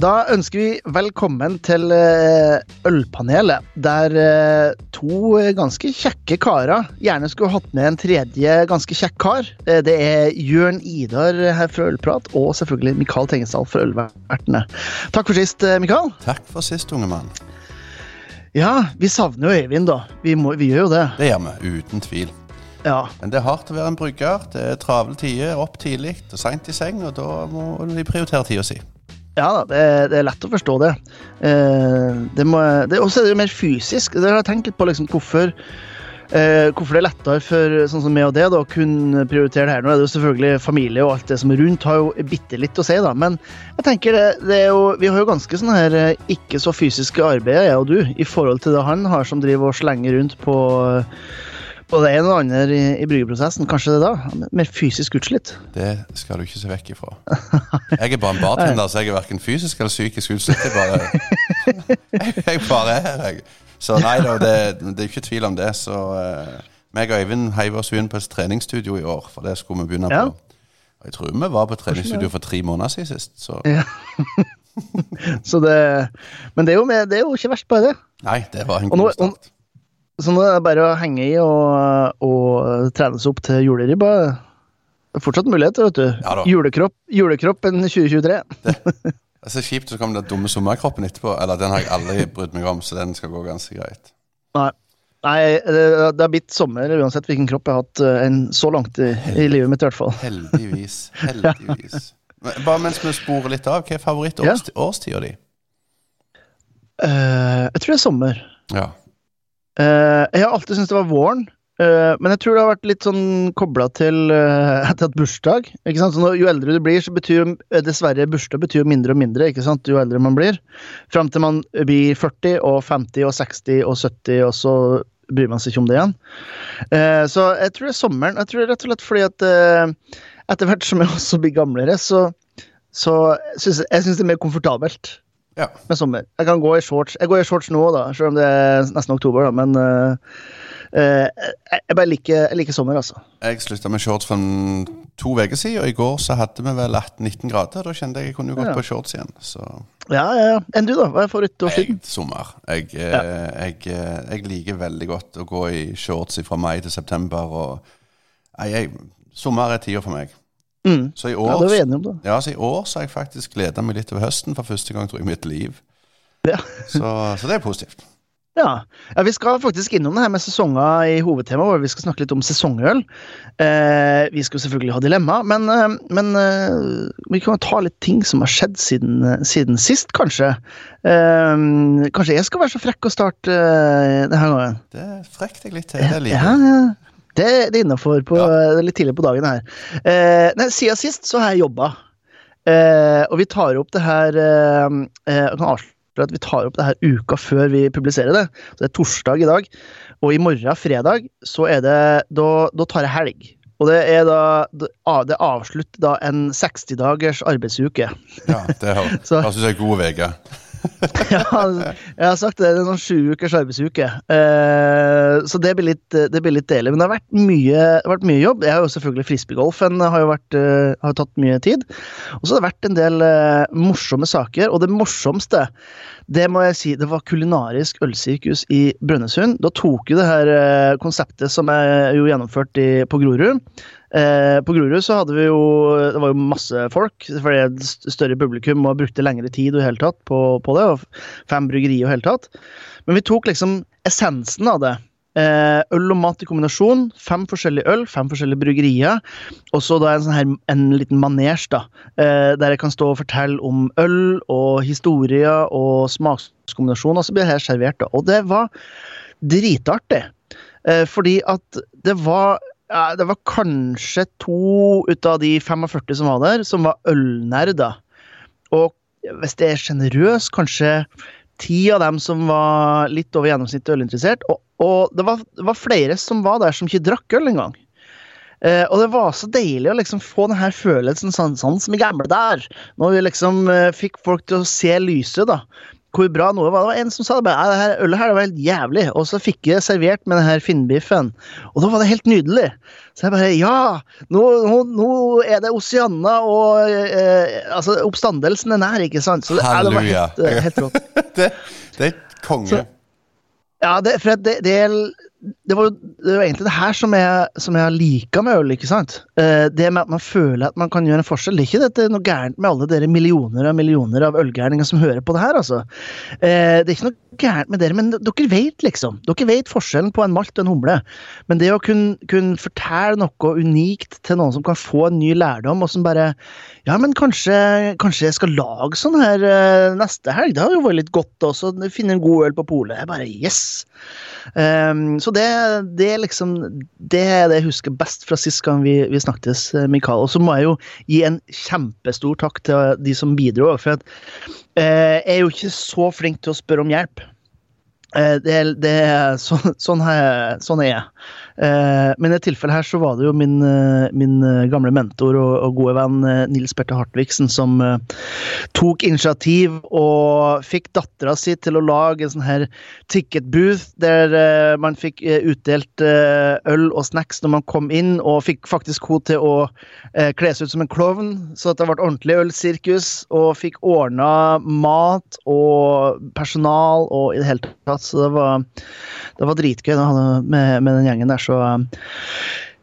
Da ønsker vi velkommen til eh, Ølpanelet, der eh, to ganske kjekke karer gjerne skulle hatt med en tredje ganske kjekk kar. Eh, Det er Jørn Idar her fra Ølprat, og selvfølgelig Mikael Tengesdal fra Ølvertene. Takk for sist, Mikael. Takk for sist, unge mann. Ja, vi savner jo Øyvind, da. Vi, må, vi gjør jo det. Det gjør vi, uten tvil. Ja. Men det er hardt å være en brygger. Det er travle tider, opp tidlig og seint i seng, og da må de prioritere tida si. Ja da, det, det er lett å forstå det. Eh, det også er det jo mer fysisk. Det har jeg tenkt på liksom, hvorfor, eh, hvorfor det er lettere for sånn som meg og det å kunne prioritere det her. Nå er det jo selvfølgelig familie og alt det som er rundt, har jo bitte litt å si, da. Men jeg tenker det, det er jo, vi har jo ganske sånn her eh, ikke så fysiske arbeid, jeg og du, i forhold til det han har som driver og slenger rundt på på det en og andre i, i bryggeprosessen. Kanskje det da? Er Mer fysisk utslitt. Det skal du ikke se vekk ifra. Jeg er bare en bartender, så jeg er verken fysisk eller psykisk utslitt. Jeg bare, jeg, jeg bare er her. Så nei da, det, det er ikke tvil om det. Så uh, meg og Øyvind heiv oss inn på et treningsstudio i år, for det skulle vi begynne på. Og jeg tror vi var på treningsstudio for tre måneder siden sist, så Ja. så det, men det er, jo med, det er jo ikke verst, bare det. nei, det var en god start. Så nå er det bare å henge i og, og trene seg opp til juleribba. Det er fortsatt muligheter, vet du. Ja. Julekropp, julekroppen 2023. Det er så kjipt, så kommer den dumme sommerkroppen etterpå. Eller den har jeg aldri brydd meg om, så den skal gå ganske greit. Nei. Nei, det, det har blitt sommer uansett hvilken kropp jeg har hatt eh, en, så langt i, i livet mitt, i hvert fall. Heldigvis. Heldigvis. Men bare mens vi sporer litt av, hva er favoritt-årstida di? Uh, jeg tror det er sommer. Ja. Eh, jeg har alltid syntes det var våren, eh, men jeg tror det har vært litt sånn kobla til uh, hatt bursdag. Ikke sant? Så jo eldre du blir, så betyr dessverre bursdag betyr mindre og mindre ikke sant? jo eldre man blir. Fram til man blir 40 og 50 og 60 og 70, og så bryr man seg ikke om det igjen. Så jeg tror det er sommeren. Jeg tror det er rett og slett fordi at etter hvert som jeg også blir gamlere, så, så syns jeg, jeg synes det er mer komfortabelt ja. med sommer. Jeg kan gå i shorts. Jeg går i shorts nå, da, selv om det er nesten oktober, da, men uh, uh, jeg, bare liker, jeg liker sommer, altså. Jeg slutta med shorts for to uker siden, og i går så hadde vi vel 18-19 grader. Da kjente jeg jeg kunne gått Ja. på shorts igjen. Så Ja, ja, ja. Enn du, da? Hva er favorittårstiden? sommer. Jeg, ja. jeg, eh, jeg liker veldig godt å gå i shorts fra mai til september. Og, jeg, sommer er tida for meg. Mm. Så i Ja, år det er vi enige om, da. Ja, så I år så har jeg faktisk gleda meg litt over høsten for første gang tror jeg, i mitt liv. Ja. Så, så det er positivt. Ja. ja, vi skal faktisk innom det her med sesonger i hovedtemaet vårt. Vi skal snakke litt om sesongøl. Eh, vi skal selvfølgelig ha dilemma, men, eh, men eh, vi kan ta litt ting som har skjedd siden, siden sist, kanskje. Eh, kanskje jeg skal være så frekk å starte eh, denne gangen? Det frekker jeg litt til. Det liker Ja, ja. Det, det er innafor Ja. er litt tidlig på dagen her. Eh, nei, siden sist så har jeg jobba. Eh, og vi tar opp det her eh, eh, Jeg kan avsløre at vi tar opp det her uka før vi publiserer det. Så det er torsdag i dag. Og i morgen, fredag, så er det Da, da tar jeg helg. Og det er da Det avslutter da en 60 dagers arbeidsuke. Ja, det høres jeg ut som ei god uke. Jeg har sagt det. Det er sånn sju ukers arbeidsuke. Uh, så det blir, litt, det blir litt deilig. Men det har vært mye, vært mye jobb. Jeg har jo selvfølgelig frisbeegolfen har jo vært, uh, har tatt mye tid. Og så har det vært en del uh, morsomme saker. Og det morsomste, det må jeg si, det var kulinarisk ølsirkus i Brønnøysund. Da tok jo det her eh, konseptet som er jo gjennomført i, på Grorud. Eh, på Grorud så hadde vi jo Det var jo masse folk, for er et større publikum og brukte lengre tid og i hele tatt på, på det. og Fem bryggerier og hele tatt. Men vi tok liksom essensen av det. Eh, øl og mat i kombinasjon. Fem forskjellige øl, fem forskjellige bryggerier. Og så en sånn her, en liten manesj, da. Eh, der jeg kan stå og fortelle om øl og historier og smakskombinasjon. Og så blir det her servert, da. Og det var dritartig. Eh, fordi at det var det var kanskje to ut av de 45 som var der, som var ølnerder. Og hvis det er sjenerøst, kanskje ti av dem som var litt over gjennomsnittet ølinteressert. Og, og det, var, det var flere som var der som ikke drakk øl engang. Uh, og det var så deilig å liksom få denne følelsen sånn, sånn som i gamle der. Når vi liksom uh, fikk folk til å se lyset, da. hvor bra noe var. Det var en som sa det bare, det her ølet her det var helt jævlig, og så fikk jeg servert med den her finnbiffen, og da var det helt nydelig. Så jeg bare Ja! Nå, nå, nå er det Oceana, og uh, altså, oppstandelsen er nær, ikke sant? Så det, nei, det var helt, helt rått. det, det er konge. Så- Ja, det, for det, det, var jo, det var egentlig det her som jeg, som jeg liker med øl. ikke sant? Eh, det med at man føler at man kan gjøre en forskjell. Det er ikke dette noe gærent med alle dere millioner og millioner av ølgærninger som hører på det her. altså. Eh, det er ikke noe gærent med dere, men dere vet liksom. Dere vet forskjellen på en malt og en humle. Men det å kunne, kunne fortelle noe unikt til noen som kan få en ny lærdom, og som bare Ja, men kanskje, kanskje jeg skal lage sånn her eh, neste helg? Det har jo vært litt godt også. Finne en god øl på polet. Jeg bare Yes! Um, så det, det er liksom Det er det jeg husker best fra sist gang vi, vi snakkes, eh, Mikael. Og så må jeg jo gi en kjempestor takk til de som bidro. For at, eh, jeg er jo ikke så flink til å spørre om hjelp. Eh, det, det er sånn, er sånn er jeg. Eh, men i dette tilfellet her så var det jo min, eh, min gamle mentor og, og gode venn Nils Berthe Hartvigsen som tok initiativ og fikk dattera si til å lage en sånn her ticket booth der man fikk utdelt øl og snacks når man kom inn, og fikk faktisk henne til å kle seg ut som en klovn, så det ble ordentlig ølsirkus, og fikk ordna mat og personal og i det hele tatt. Så det var, det var dritgøy med, med den gjengen der. Så eh,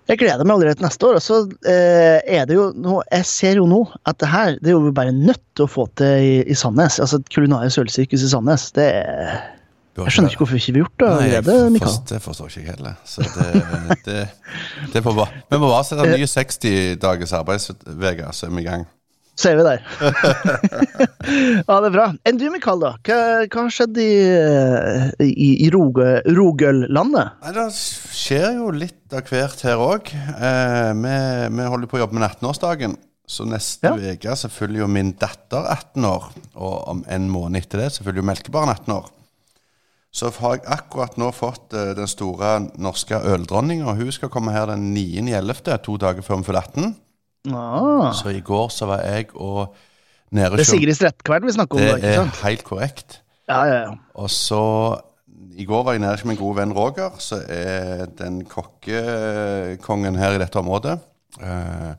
jeg gleder meg allerede til neste år. Og så eh, er det jo noe, Jeg ser jo nå at det her det er jo bare nødt til å få til i, i Sandnes. Altså et kulinarisk ølsirkus i Sandnes. Det er, jeg skjønner ikke- hvorfor vi ikke har gjort det allerede, Mikael. Det forstår ikke jeg heller. Så det, det, det får på, vi må bare sette en ny 60 dagers arbeidsuke, så er vi i gang. Så er vi der. ja, det er bra. Enn du, Mikael, da? Hva, hva har skjedd i, i, i Roge, Rogøllandet? Nei, Det skjer jo litt av hvert her òg. Eh, vi, vi holder på å jobbe med 18-årsdagen. Så neste uke ja. følger jo min datter 18 år. Og om en måned etter det så følger jo melkebarn 18 år. Så har jeg akkurat nå fått eh, den store norske øldronninga. Hun skal komme her den 9.11., to dager før hun fyller 18. Ah, Så i går så var jeg og nede det er Sigrid Strettkvern vi snakker om, Det da, er helt korrekt. Ja, ja, ja. Og så I går var jeg nede hos min gode venn Roger, som er den kokkekongen her i dette området. Eh,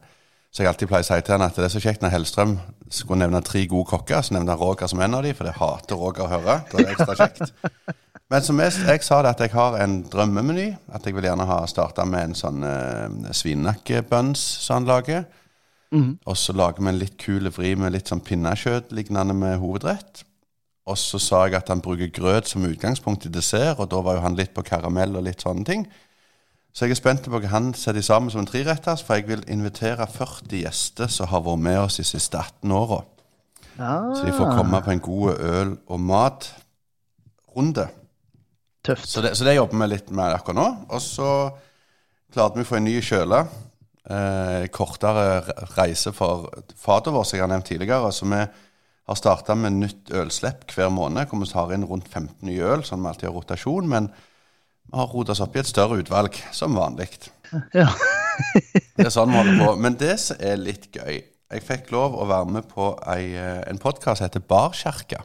så jeg alltid pleier å si til han at det er så kjekt når Hellstrøm skulle nevne tre gode kokker, så nevner han Roger som en av dem, for det hater Roger å høre. Det er ekstra kjekt. Men som jeg, jeg sa det at jeg har en drømmemeny. At jeg vil gjerne ha starta med en sånn uh, svinenakkebuns som han lager. Og så lager vi en litt kul vri med litt sånn pinnekjøtt lignende med hovedrett. Og så sa jeg at han bruker grøt som utgangspunkt i dessert, og da var jo han litt på karamell og litt sånne ting. Så jeg er spent på hva han setter sammen som en treretters, for jeg vil invitere 40 gjester som har vært med oss de siste 18 åra. Så de får komme på en god øl- og matrunde. Tøft. Så det, så det jobber vi litt med akkurat nå. Og så klarte vi å få en ny kjøle. Eh, kortere reise for fatet vår, som jeg har nevnt tidligere. Så vi har starta med nytt ølslipp hver måned. Hvor vi tar inn rundt 15 nye øl, sånn vi alltid har rotasjon. Men vi har rota oss opp i et større utvalg, som vanlig. Ja. Det er sånn vi holder på. Men det som er litt gøy Jeg fikk lov å være med på ei, eh, en podkast som heter Barkjerka.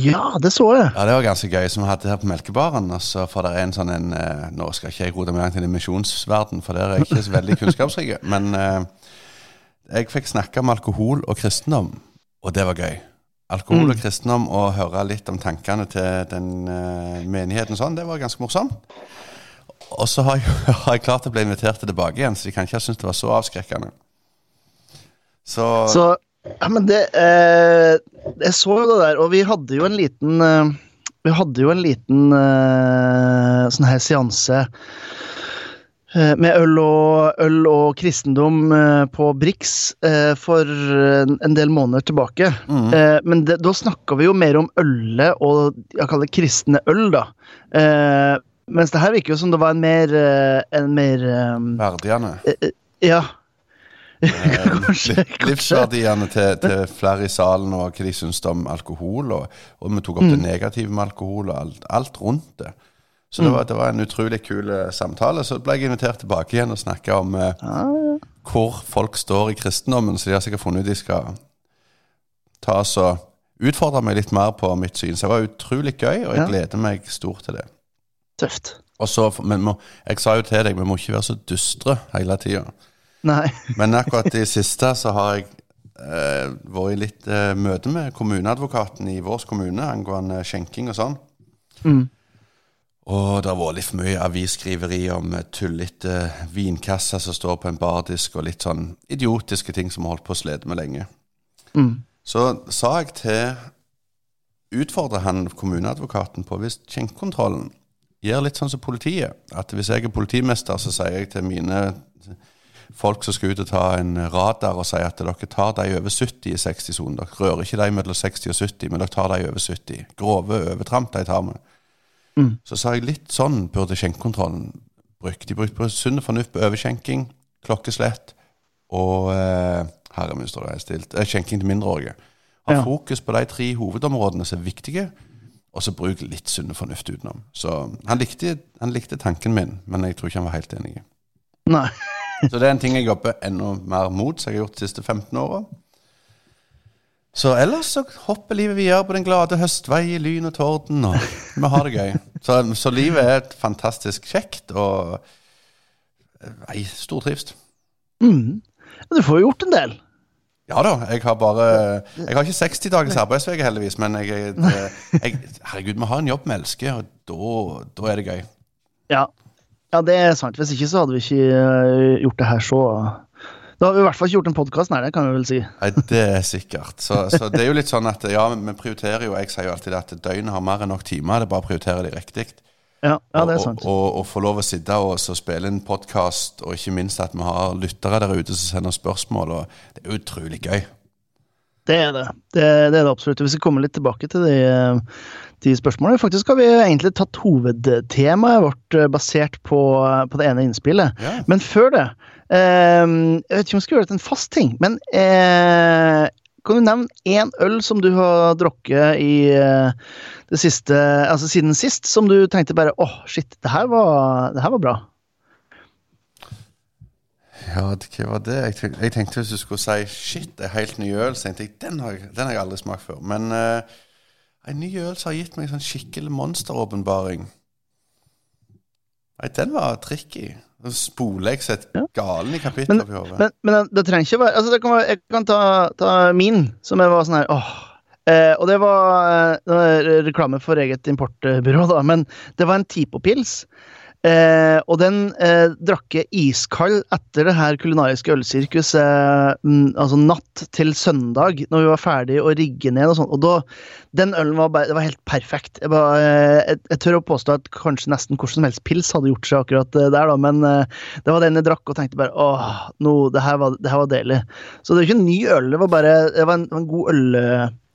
Ja, det så jeg. Ja, det var ganske gøy, som vi hadde her på Melkebaren. Og så får dere en sånn en eh, Nå skal ikke jeg rote meg langt inn i misjonsverden, for der er jeg ikke så veldig kunnskapsrike. Men eh, jeg fikk snakke om alkohol og kristendom, og det var gøy. Alkohol og kristendom og høre litt om tankene til den eh, menigheten sånn, det var ganske morsomt. Og så har jeg, har jeg klart å bli invitert tilbake igjen, så de kan ikke ha syntes det var så avskrekkende. Så, Så Ja, men det eh, Jeg så jo det der, og vi hadde jo en liten eh, Vi hadde jo en liten eh, sånn her seanse eh, med øl og, øl og kristendom eh, på Brix eh, for en, del måneder tilbake. Eh, men det, da snakka vi jo mer om ølet og jeg kaller det kristne øl, da. Eh, mens det her virker jo som det var en mer, en mer verdiene. Ja. Eh, Kanskje. Livsverdiene til, til flere i salen, og hva de syns om alkohol. Og, og vi tok opp Mm. det negative med alkohol, og alt, alt rundt det. Så Mm. det, var, det var en utrolig kul eh, samtale. Så ble jeg invitert tilbake igjen og snakka om eh, Ah, hvor folk står i kristendommen. Så de har sikkert funnet ut de skal ta oss og utfordre meg litt mer på mitt syn. Så det var utrolig gøy, og jeg Ja. gleder meg stort til det. Tøft. Og så, men må, Jeg sa jo til deg, vi må ikke være så dystre hele tida. Nei. Men akkurat i siste så har jeg eh, vært i litt eh, møte med kommuneadvokaten i vår kommune angående skjenking og sånn. Mm. Og det har vært litt for mye avisskriveri om eh, tullete vinkasser som står på en bardisk, og litt sånn idiotiske ting som vi har holdt på å slite med lenge. Mm. Så sa jeg til Utfordre han kommuneadvokaten på hvis skjenkekontrollen gjør litt sånn som politiet. At hvis jeg er politimester, så sier jeg til mine folk som skal ut og ta en radar, og sier at dere tar de over 70 i 60-sonen. Dere rører ikke de mellom 60 og 70, men dere tar de over 70. Grove overtramp de tar med. Mm. Så sa jeg litt sånn burde skjenkekontrollen brukt. De brukte sunn fornuft på overskjenking, klokkeslett og eh, Herre min, står det stilt. Eh, skjenking til mindreårige. Ha Ja. fokus på de tre hovedområdene som er viktige, og så bruk litt sunn fornuft utenom. Så han likte, han likte tanken min, men jeg tror ikke han var helt enig. Nei. Så det er en ting jeg jobber enda mer mot, som jeg har gjort de siste 15 åra. Så ellers så hopper livet videre på den glade høstvei i lyn og torden, og vi har det gøy. Så, så livet er et fantastisk kjekt, og Nei, stortrivst. Mm. Men Du får jo gjort en del. Ja da, jeg har bare Jeg har ikke 60 dagers arbeidsveke heldigvis, men jeg, jeg, jeg Herregud, vi har en jobb vi elsker, og da, da er det gøy. Ja. Ja, det er sant. Hvis ikke så hadde vi ikke øh, gjort det her så Da har vi i hvert fall ikke gjort en podkast, nei, det kan vi vel si. Nei, det er sikkert. Så, så det er jo litt sånn at ja, vi prioriterer jo Jeg sier jo alltid at døgnet har mer enn nok timer, det er bare å prioritere de riktig. Ja, ja det er sant. og, og, og få lov å sitte og så spille en podkast, og ikke minst at vi har lyttere der ute som sender spørsmål. og Det er utrolig gøy. Det er det. Det, det er det absolutt. Vi skal komme litt tilbake til de, øh, de spørsmålene. Faktisk har vi egentlig tatt hovedtemaet vårt øh, basert på, på det ene innspillet. Ja. Men før det eh, Jeg vet ikke om vi skal gjøre det til en fast ting, men eh, kan du nevne én øl som du har drukket i eh, det siste Altså siden sist, som du tenkte bare åh, shit, det her var, det her var bra? Ja, hva var det? Jeg tenkte, jeg tenkte hvis du skulle si 'shit, det er helt ny øl', så tenkte jeg den har, den har jeg aldri smakt før. Men eh, en ny øl som har gitt meg en sånn skikkelig monsteråpenbaring Nei, den var tricky. Så spoler jeg seg Ja. galen i kapitlet Men, oppi hodet. men, men det trenger ikke være altså det kan være, Jeg kan ta, ta min, som jeg var sånn her åh. Eh, og det var, eh, det var reklame for eget importbyrå, da, men det var en Tipo-pils. Eh, og den eh, drakk jeg iskald etter det her kulinariske ølsirkuset eh, altså natt til søndag, når vi var ferdig å rigge ned og sånn. Og da, den ølen var bare, var helt perfekt. Jeg, bare, eh, jeg, jeg tør å påstå at kanskje nesten hvordan som helst pils hadde gjort seg akkurat eh, der, da, men eh, det var den jeg drakk og tenkte bare åh, no, det, her var, var deilig. Så det var ikke en ny øl, det var bare det var en, en god øl.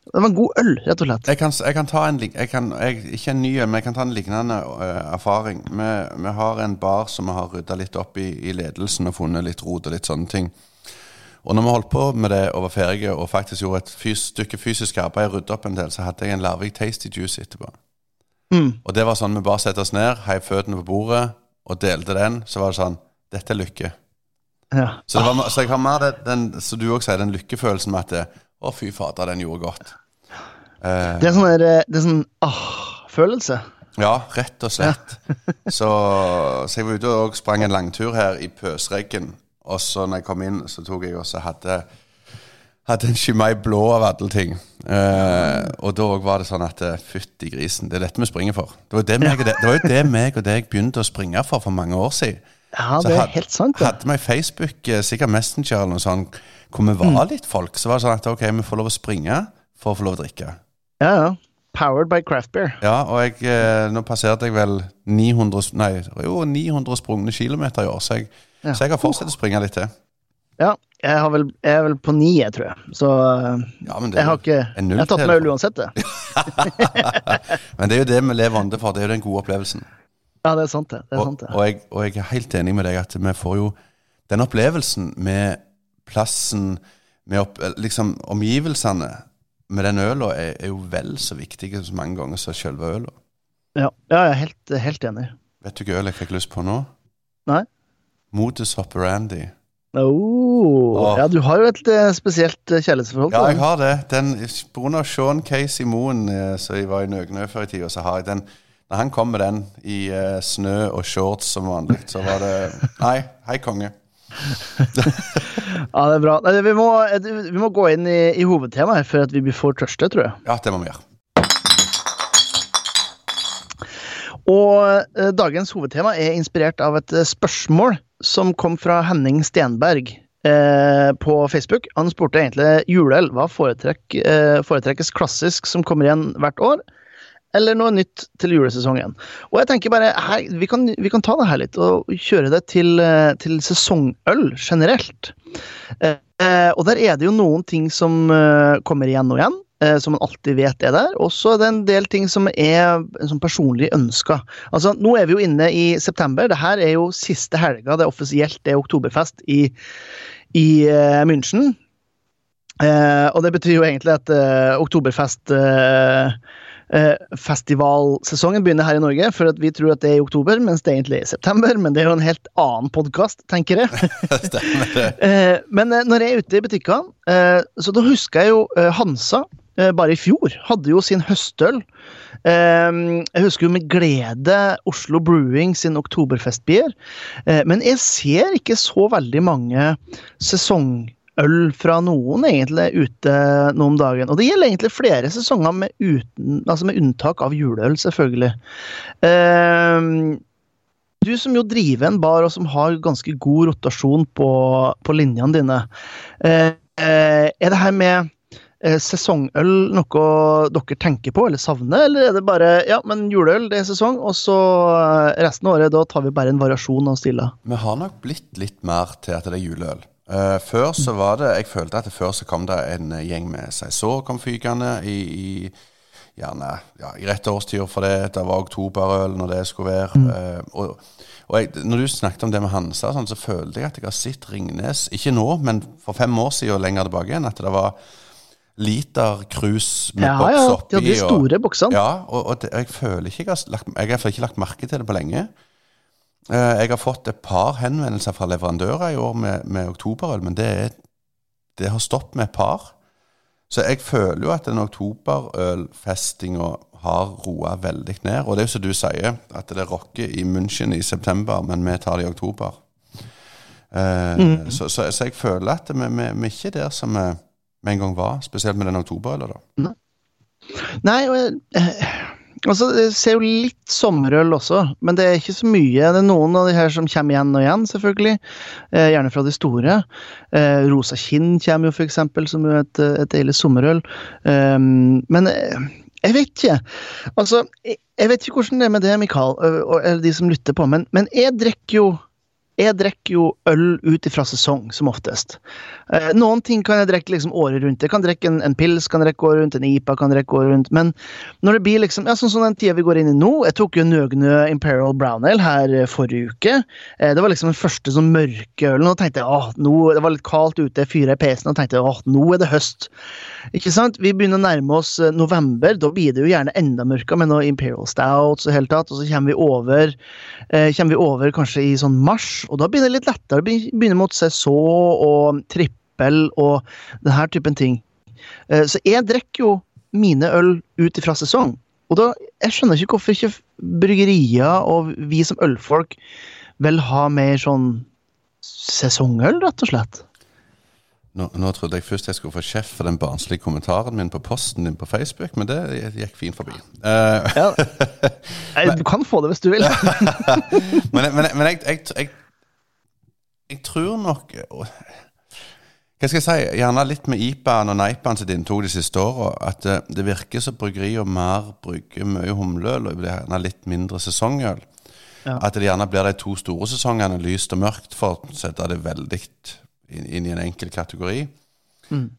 Det var en god øl, rett og slett. Jeg kan, jeg kan ta en jeg kan, jeg, Ikke en ny, men jeg kan ta en lignende uh, erfaring. Vi, vi har en bar som vi har rydda litt opp i, i ledelsen og funnet litt rot og litt sånne ting. Og når vi holdt på med det og var ferdige og faktisk gjorde et fys, stykke fysisk arbeid, rydda opp en del, så hadde jeg en Larvik Tasty Juice etterpå. Mm. Og det var sånn vi bare satte oss ned, heiv føttene på bordet og delte den. Så var det sånn Dette er lykke. Ja. Så, det var, så jeg har mer det, den, som du òg sier, den lykkefølelsen med at det, Å, fy fader, den gjorde godt. Eh, Det er sånn der, eh, det er sånn ah-følelse. Ja, rett og slett. Så, så jeg var ute og sprang en langtur her i pøsregn. Og så når jeg kom inn, så tok jeg også hadde, hadde en Chimay blå av alle ting. Eh, og da var det sånn at eh, fytti grisen, det er dette vi springer for. Det var, det, meg det, det var jo det meg og deg begynte å springe for for mange år siden. Ja, det er helt sant. Så Hadde vi Facebook, eh, sikkert Messenger eller noe sånt, hvor vi var litt folk, så var det sånn at ok, vi får lov å springe for å få lov å drikke. Ja, ja. Powered by craft beer. Ja, og jeg, eh, nå passerte jeg vel 900, nei, jo, 900 sprungne kilometer i år, så jeg, Ja. så jeg har fortsatt å springe litt til. Ja, jeg, har vel, jeg er vel på ni, jeg tror jeg. Så eh, Ja, men det, jeg har ikke Jeg har tatt meg øl uansett, det. men det er jo det vi lever ånde for, det er jo den gode opplevelsen. Ja, det er sant, det. det, er sant det. og, jeg, og jeg er helt enig med deg at vi får jo den opplevelsen med plassen, med opp, liksom omgivelsene, med den øla, er, er jo vel så viktig så mange ganger som selve øla. Ja, ja jeg er helt, helt enig. Vet du hva øl jeg fikk lyst på nå? Nei. Modus operandi. Oh, Åh. ja, du har jo et eh, spesielt eh, kjærlighetsforhold Ja, jeg har det. Den, på grunn av Sean Casey Moen, eh, som jeg var i Nøgnø før i tida, så har jeg den Når han kom med den i eh, snø og shorts som vanlig, så var det Nei, hei, konge. Ja, det er bra. Nei, vi, må, vi må gå inn i, i hovedtemaet her før at vi blir for tørste, tror jeg. Ja, det må vi gjøre. Og eh, dagens hovedtema er inspirert av et eh, spørsmål som kom fra Henning Stenberg eh, på Facebook. Han spurte egentlig juleøl. Hva foretrekk, eh, foretrekkes klassisk som kommer igjen hvert år? Eller noe nytt til julesesongen. Og jeg tenker bare, her, vi, kan, vi kan ta det her litt og kjøre det til, eh, til sesongøl generelt. Eh, og der er det jo noen ting som eh, kommer igjen og igjen, eh, som man alltid vet er der. Og så er det en del ting som er som personlig ønska. Altså, nå er vi jo inne i september. Det her er jo siste helga det er offisielt er oktoberfest i, i eh, München. Eh, og det betyr jo egentlig at oktoberfest eh, Festivalsesongen begynner her i Norge, for at vi tror at det er i oktober, mens det egentlig er i september. Men det er jo en helt annen podkast, tenker jeg. Eh, men eh, når jeg er ute i butikkene, eh, så da husker jeg jo eh, Hansa. eh, Bare i fjor hadde jo sin høstøl. Eh, Jeg husker jo med glede Oslo Brewing sin oktoberfestbier. Eh, Men jeg ser ikke så veldig mange sesongøl fra noen egentlig ute nå om dagen. Og det gjelder egentlig flere sesonger med, uten, altså med unntak av juleøl, selvfølgelig. Eh, du som jo driver en bar, og som har ganske god rotasjon på, på linjene dine. Eh, er det her med eh, sesongøl noe dere tenker på eller savner, eller er det bare ja, men juleøl det er sesong, og så eh, resten av året da tar vi bare en variasjon av stiler? Vi har nok blitt litt mer til at det er juleøl. Eh, før så var det Jeg følte at før så kom det en eh, gjeng med Saison kom fykende i, i gjerne ja, i rette årstider for det. Det var oktoberøl når det skulle være. Eh, og og jeg, når du snakket om det med Hansa, sånn, så følte jeg at jeg har sett Ringnes Ikke nå, men for fem år siden og lenger tilbake igjen, at det var liter krus med Ja, boks ja, oppi. de hadde de store boksene. Ja, og, og det, jeg føler ikke jeg har lagt, jeg har ikke lagt merke til det på lenge. Eh, Jeg har fått et par henvendelser fra leverandører i år med, med oktoberøl, men det, er, det har stoppet med et par. Så jeg føler jo at den oktoberølfestinga har roa veldig ned. Og det er jo som du sier, at det rocker i München i september, men vi tar det i oktober. Eh, så, så, så jeg føler at vi, vi, vi er ikke der som vi en gang var, spesielt med den oktoberølen. da. Nei, og jeg, eh, altså, jeg ser jo litt sommerøl også, men det er ikke så mye. Det er noen av de her som kommer igjen og igjen, selvfølgelig. Eh, gjerne fra de store. Eh, Rosa kinn kommer jo, for eksempel, som jo et, et deilig sommerøl. Eh, men jeg vet ikke. Altså, jeg, jeg vet ikke hvordan det er med det, Mikael, og- eller de som lytter på, men, men jeg drikker jo jeg drikker jo øl ut ifra sesong, som oftest. Eh, noen ting kan jeg drikke liksom året rundt. Jeg kan drikke en, en pils, kan drikke året rundt, en IPA kan drikke året rundt. Men når det blir liksom, ja, sånn som den tida vi går inn i nå Jeg tok jo Nøgnø Imperial Brown Ale her eh, forrige uke. Eh, det var liksom den første sånn mørke ølen. Og tenkte jeg, åh, nå, Det var litt kaldt ute, jeg fyra i pesen og tenkte åh, nå er det høst. Ikke sant? Vi begynner å nærme oss eh, november. Da blir det jo gjerne enda mørkere med noe Imperial Stouts og hele tatt. Og så kommer vi over eh, kommer vi over kanskje i sånn mars, og da begynner det litt lettere. Begynner mot saison og trippel og denne typen ting. Eh, så jeg drikker jo mine øl ut ifra sesong. Og da, jeg skjønner ikke hvorfor ikke bryggerier og vi som ølfolk vil ha mer sånn sesongøl, rett og slett. Nå, nå trodde jeg først jeg skulle få kjeft for den barnslige kommentaren min på posten din på Facebook, men det gikk fint forbi. Uh, Ja. men, Du kan få det hvis du vil. men men, men jeg, jeg, jeg, jeg tror nok Hva skal jeg si? Gjerne litt med IPA-en og Neipaen som de inntok de siste åra. At det, det virker som bryggerier mer brygger mye humleøl og gjerne litt mindre sesongøl. Ja. At det gjerne blir de to store sesongene, lyst og mørkt, for å sette det veldig inn, inn i en enkel kategori.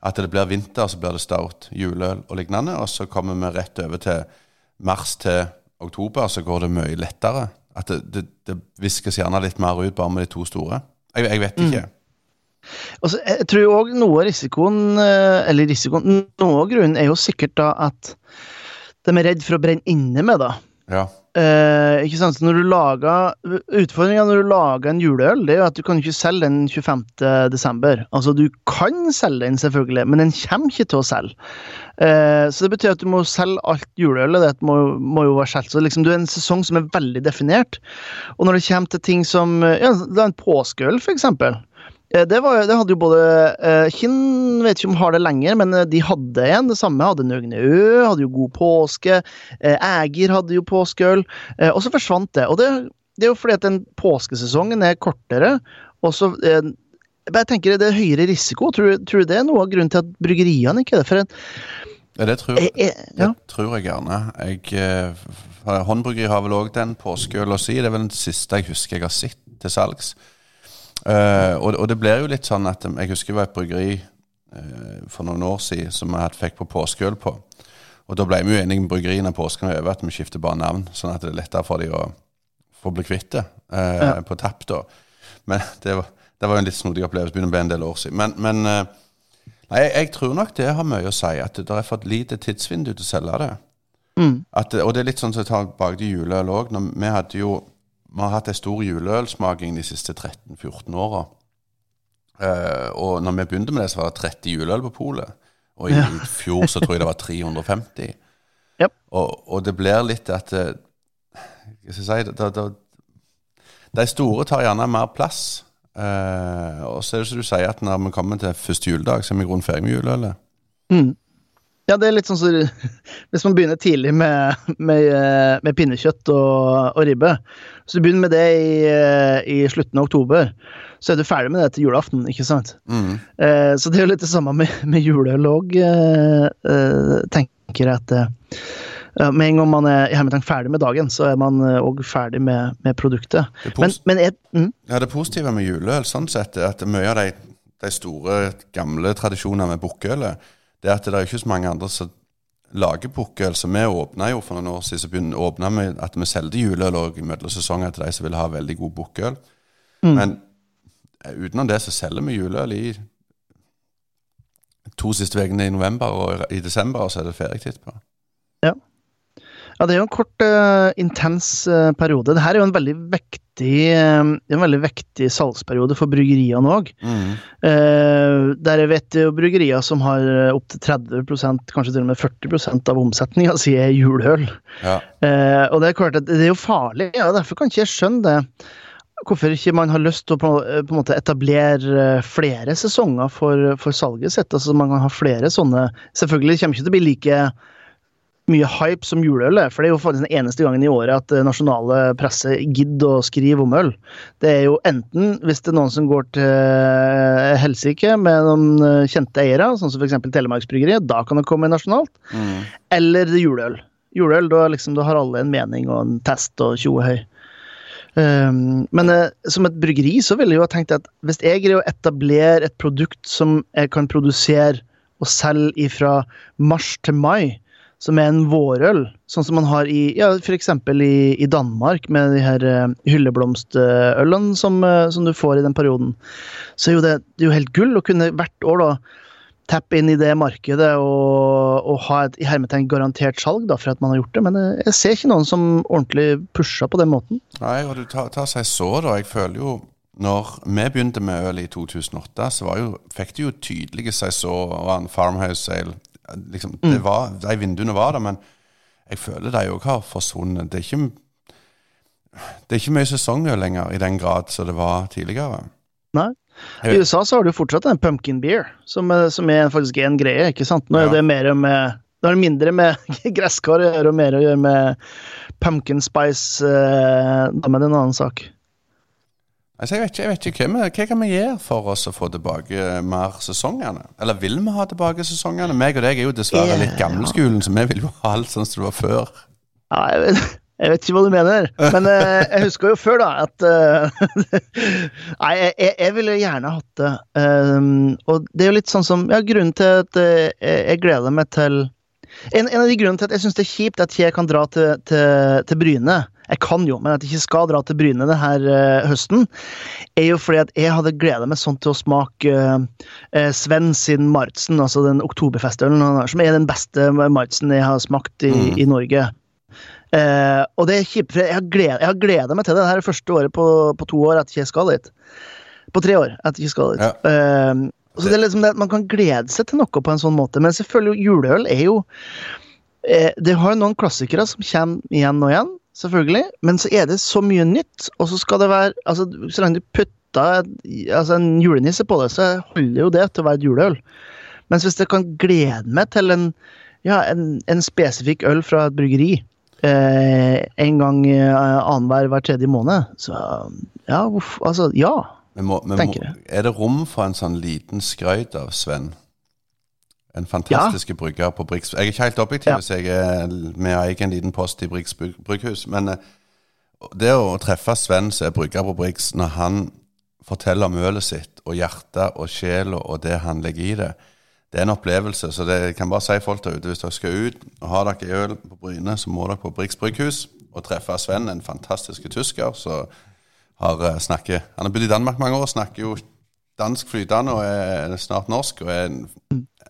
At det blir vinter, så blir det stout, juleøl og lignende. Og så kommer vi rett over til mars til oktober, så går det mye lettere. At det, det, det viskes gjerne litt mer ut bare med de to store. Jeg, jeg vet ikke. Mm. så, jeg tror òg noe av risikoen, eh, eller risikoen, noe av grunnen er jo sikkert da at de er redd for å brenne inne med, da. Ja. Eh, ikke sant? Så når du lager Utfordringa når du lager en juleøl, det er jo at du kan ikke selge den 25. desember. Altså, du kan selge den, selvfølgelig, men den kommer ikke til å selge. Eh, så det betyr at du må selge alt juleølet. Det må, må jo være solgt. Så liksom, du er en sesong som er veldig definert. Og når det kommer til ting som ja, det er en påskeøl, for eksempel. Eh, det, var, det, hadde jo både eh, Kinn vet ikke om har det lenger, men eh, de hadde en. Det samme hadde Nøgne Ø, hadde jo God påske. Ægir hadde jo påskeøl. Og så forsvant det. Og det, det, er jo fordi at den påskesesongen er kortere. Og så jeg tenker Det er høyere risiko. Tror, tror, du det er noe av grunnen til at bryggeriene ikke er det? For en, ja, det tror, det tror jeg gjerne. Jeg, Håndbryggeri har vel òg den påskeøl å si. Det er vel den siste jeg husker jeg har sett til salgs. Uh, og, og, det blir jo litt sånn at Jeg husker det var et bryggeri uh, for noen år siden som vi fikk på påskeøl på. Og da ble vi jo enige med bryggeriene påsken over at vi skifter bare navn, sånn at det er lettere for dem å få bli kvitt det uh, ja. på tapp. da. Men det var, det var jo en litt snodig opplevelse. Begynner å bli en del år siden. Men, men nei, jeg, jeg, tror nok det har mye å si. At det er for et lite tidsvindu til å selge det. Mm. At, og det er litt sånn som jeg tar bak til juleøl òg. Vi hadde jo vi har hatt en stor juleølsmaking de siste 13-14 åra. Uh, og når vi begynte med det, så var det 30 juleøl på polet. Og i, ja. fjor så tror jeg det var 350. Yep. Og, og, det blir litt at uh, Hva skal jeg si det, det, De store tar gjerne mer plass. Uh, og så er det som du sier, at når vi kommer til første juledag, så er vi i grunnen ferdig med juleølet. Mm. Ja, det er litt sånn så Hvis man begynner tidlig med, med, med pinnekjøtt og, og, ribbe, så du begynner med det i, i, slutten av oktober, så er du ferdig med det til julaften, ikke sant? Mm. Eh, så det er jo litt det samme med, med juleøl òg, eh, eh, tenker jeg at eh, med en gang man er ferdig med dagen, så er man òg ferdig med, med produktet. Men, men et, mm. Ja, det positive med juleøl sånn sett er at mye av de, de store, gamle tradisjonene med bukkølet det er at det er ikke så mange andre som lager bukkøl. Så vi åpna jo for noen år siden så begynte, åpna vi at vi solgte juleøl mellom sesonger til de som vil ha veldig god bukkøl. Mm. Men eh, utenom det så selger vi juleøl i to siste ukene i november og i desember, og så er det ferdig etterpå. Ja. Det er jo en kort, uh, intens uh, periode. Dette er jo en veldig vektig, uh, en veldig vektig salgsperiode for bryggeriene òg. Mm. der jeg vet jo bryggerier som har opptil 30% kanskje til og med 40 av omsetninga si er juløl. Ja. og det er klart at det er jo farlig, ja, derfor kan ikke jeg skjønne det. Hvorfor ikke man har lyst til å på, på en måte etablere flere sesonger for, for salget sitt. altså Man kan ha flere sånne Selvfølgelig kommer det ikke til å bli like mye hype som juleøl er. For det er jo faktisk den eneste gangen i året at eh, nasjonale presse gidder å skrive om øl. Det er jo enten hvis det er noen som går til eh, helsike med noen eh, kjente eiere, sånn som f.eks. Telemarksbryggeriet, da kan det komme nasjonalt. Mm. Eller det juleøl. Juleøl, da, liksom, da har alle en mening og en test og tjoe høy. Um, men uh, som et bryggeri så ville jeg jo ha tenkt at hvis jeg greier å etablere et produkt som jeg kan produsere og selge fra mars til mai, som er en vårøl, sånn som man har i ja, f.eks. I, i Danmark, med de her uh, hylleblomstølene som, uh, som, du får i den perioden. Så er jo det, det er jo helt gull å kunne hvert år da tappe inn i det markedet og, og ha et i hermetegn garantert salg da, for at man har gjort det. Men jeg, jeg ser ikke noen som ordentlig pusher på den måten. Nei, og du tar, tar seg så, da. Jeg føler jo når vi begynte med øl i 2008, så jo, fikk du jo tydelige seg så, og en Farmhouse Sale liksom, mm. var, De vinduene var der, men jeg føler de òg har forsvunnet. Det er ikke det er ikke mye sesonger lenger i den grad som det var tidligere. Nei. I USA så har du fortsatt en pumpkin beer, som, som er faktisk en greie. ikke sant? Nå er ja. det mer med det har mindre med gresskar å gjøre og mer å gjøre med pumpkin spice. Eh, da med en annen sak. Altså, jeg vet ikke, jeg vet ikke hva, vi, kan vi gjøre for oss å få tilbake mer sesongene? Eller vil vi ha tilbake sesongene? Meg og deg er jo dessverre litt gamleskolen, så vi vil jo ha alt sånn som det var før. Ja, jeg vet, jeg vet ikke hva du mener, men uh, jeg husker jo før, da, at uh, Nei, jeg, jeg, ville gjerne hatt det. Og det er jo litt sånn som Ja, grunnen til at jeg gleder meg til en, en, av de grunnene til at jeg syns det er kjipt at jeg kan dra til, til, til Bryne jeg kan jo, men at jeg ikke skal dra til Bryne denne uh, høsten, er jo fordi at jeg hadde gleda meg sånn til å smake uh, Sven sin Martsen, altså den oktoberfestølen, som er den beste Martsen jeg har smakt i, mm. i Norge. Eh, og det er kjipt, for jeg har gleda, har meg til det. Det er første året på, på to år etter jeg skal dit. På tre år etter jeg skal dit. Ja. Eh, så det er liksom det at Man kan glede seg til noe på en sånn måte, men selvfølgelig juleøl er jo eh, Det har jo noen klassikere som kommer igjen og igjen, selvfølgelig, men så er det så mye nytt, og så skal det være altså Så lenge du putter altså, en julenisse på det, så holder jo det til å være et juleøl. Mens hvis jeg kan glede meg til en, ja, en, en spesifikk øl fra et bryggeri eh, en gang eh, annenhver hver tredje måned, så ja, uff, altså, ja. Vi må, vi må, er det rom for en sånn liten skrøyt av Sven? En fantastisk brygger på Brix. Jeg er ikke helt objektiv Ja. så jeg er med og eier en liten post i Brix bryg- brygghus, men eh, det å treffe Sven som er brygger på Brix, når han forteller om ølet sitt, og hjertet og sjela og det han legger i det, det er en opplevelse. Så det jeg kan bare si folk der ute, hvis dere skal ut og har dere øl på Bryne, så må dere på Brix brygghus og treffe Sven, en fantastisk tysker som har eh, snakker Han har bodd i Danmark mange år, snakker jo dansk flytende og er snart norsk, og er en,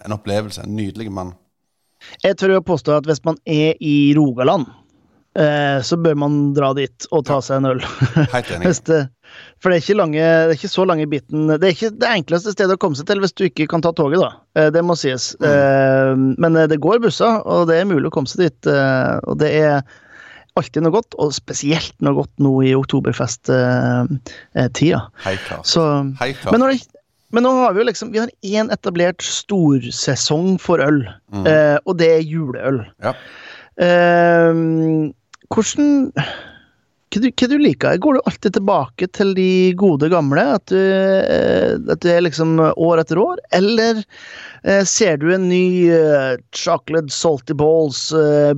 en opplevelse. En nydelig mann. Jeg tør å påstå at hvis man er i Rogaland, eh, så bør man dra dit og ta seg en øl. Helt enig. For det er, ikke lange, det er ikke så lange biten Det er ikke det enkleste stedet å komme seg til hvis du ikke kan ta toget, da. Eh, Det må sies. Eh, Men eh, det går busser, og det er mulig å komme seg dit. Og det er alltid noe godt, og spesielt noe godt nå i oktoberfest-tida. Så men, når det, men nå har vi jo liksom Vi har én etablert storsesong for øl, eh, og det er juleøl. Ja. Eh, hvordan hva du, liker? Går du alltid tilbake til de gode gamle? At du, eh, at du er liksom år etter år? Eller eh, ser du en ny eh, chocolate salty balls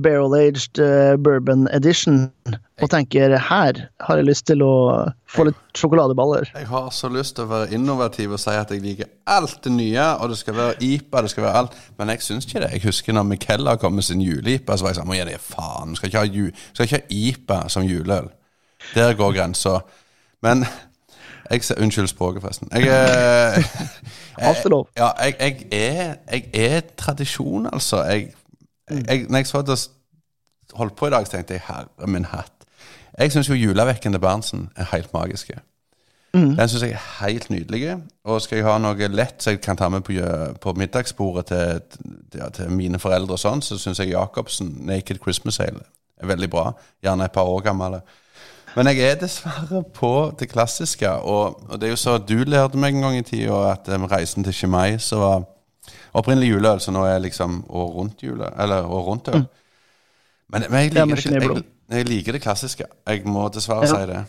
barrel-aged bourbon edition og tenker her har jeg lyst til å få litt sjokoladeballer? Jeg har så lyst til å være innovativ og si at jeg liker alt det nye, og det skal være IPA, det skal være alt, men jeg syns ikke det. Jeg husker når Miquella kom med sin jule-IPA, så var jeg sånn Må gi det faen, skal ikke ha, skal ikke ha IPA som juleøl. Der går grensa. Men jeg, Unnskyld språket, forresten. Jeg, eh, er lov. Ja, jeg, jeg, er, jeg er tradisjon, altså. Jeg, jeg, når jeg så det holdt på i dag, så tenkte jeg herre min hatt. Jeg syns jo julevekken til Berntsen er helt magiske. Den syns jeg er helt nydelig. Og skal jeg ha noe lett så jeg kan ta med på, på middagsbordet til, ja, til mine foreldre, og sånn, så syns jeg Jacobsen Naked Christmas Ale er veldig bra. Gjerne et par år gammel. Men jeg er dessverre på det klassiske. Og, og det er jo så at du lærte meg en gang i tida at um, reisen til Chimay så var opprinnelig juleøl, så nå er liksom år rundt jule, eller år rundt øl. Men, men jeg, liker det, jeg, jeg liker det klassiske. Jeg må dessverre Ja. si det.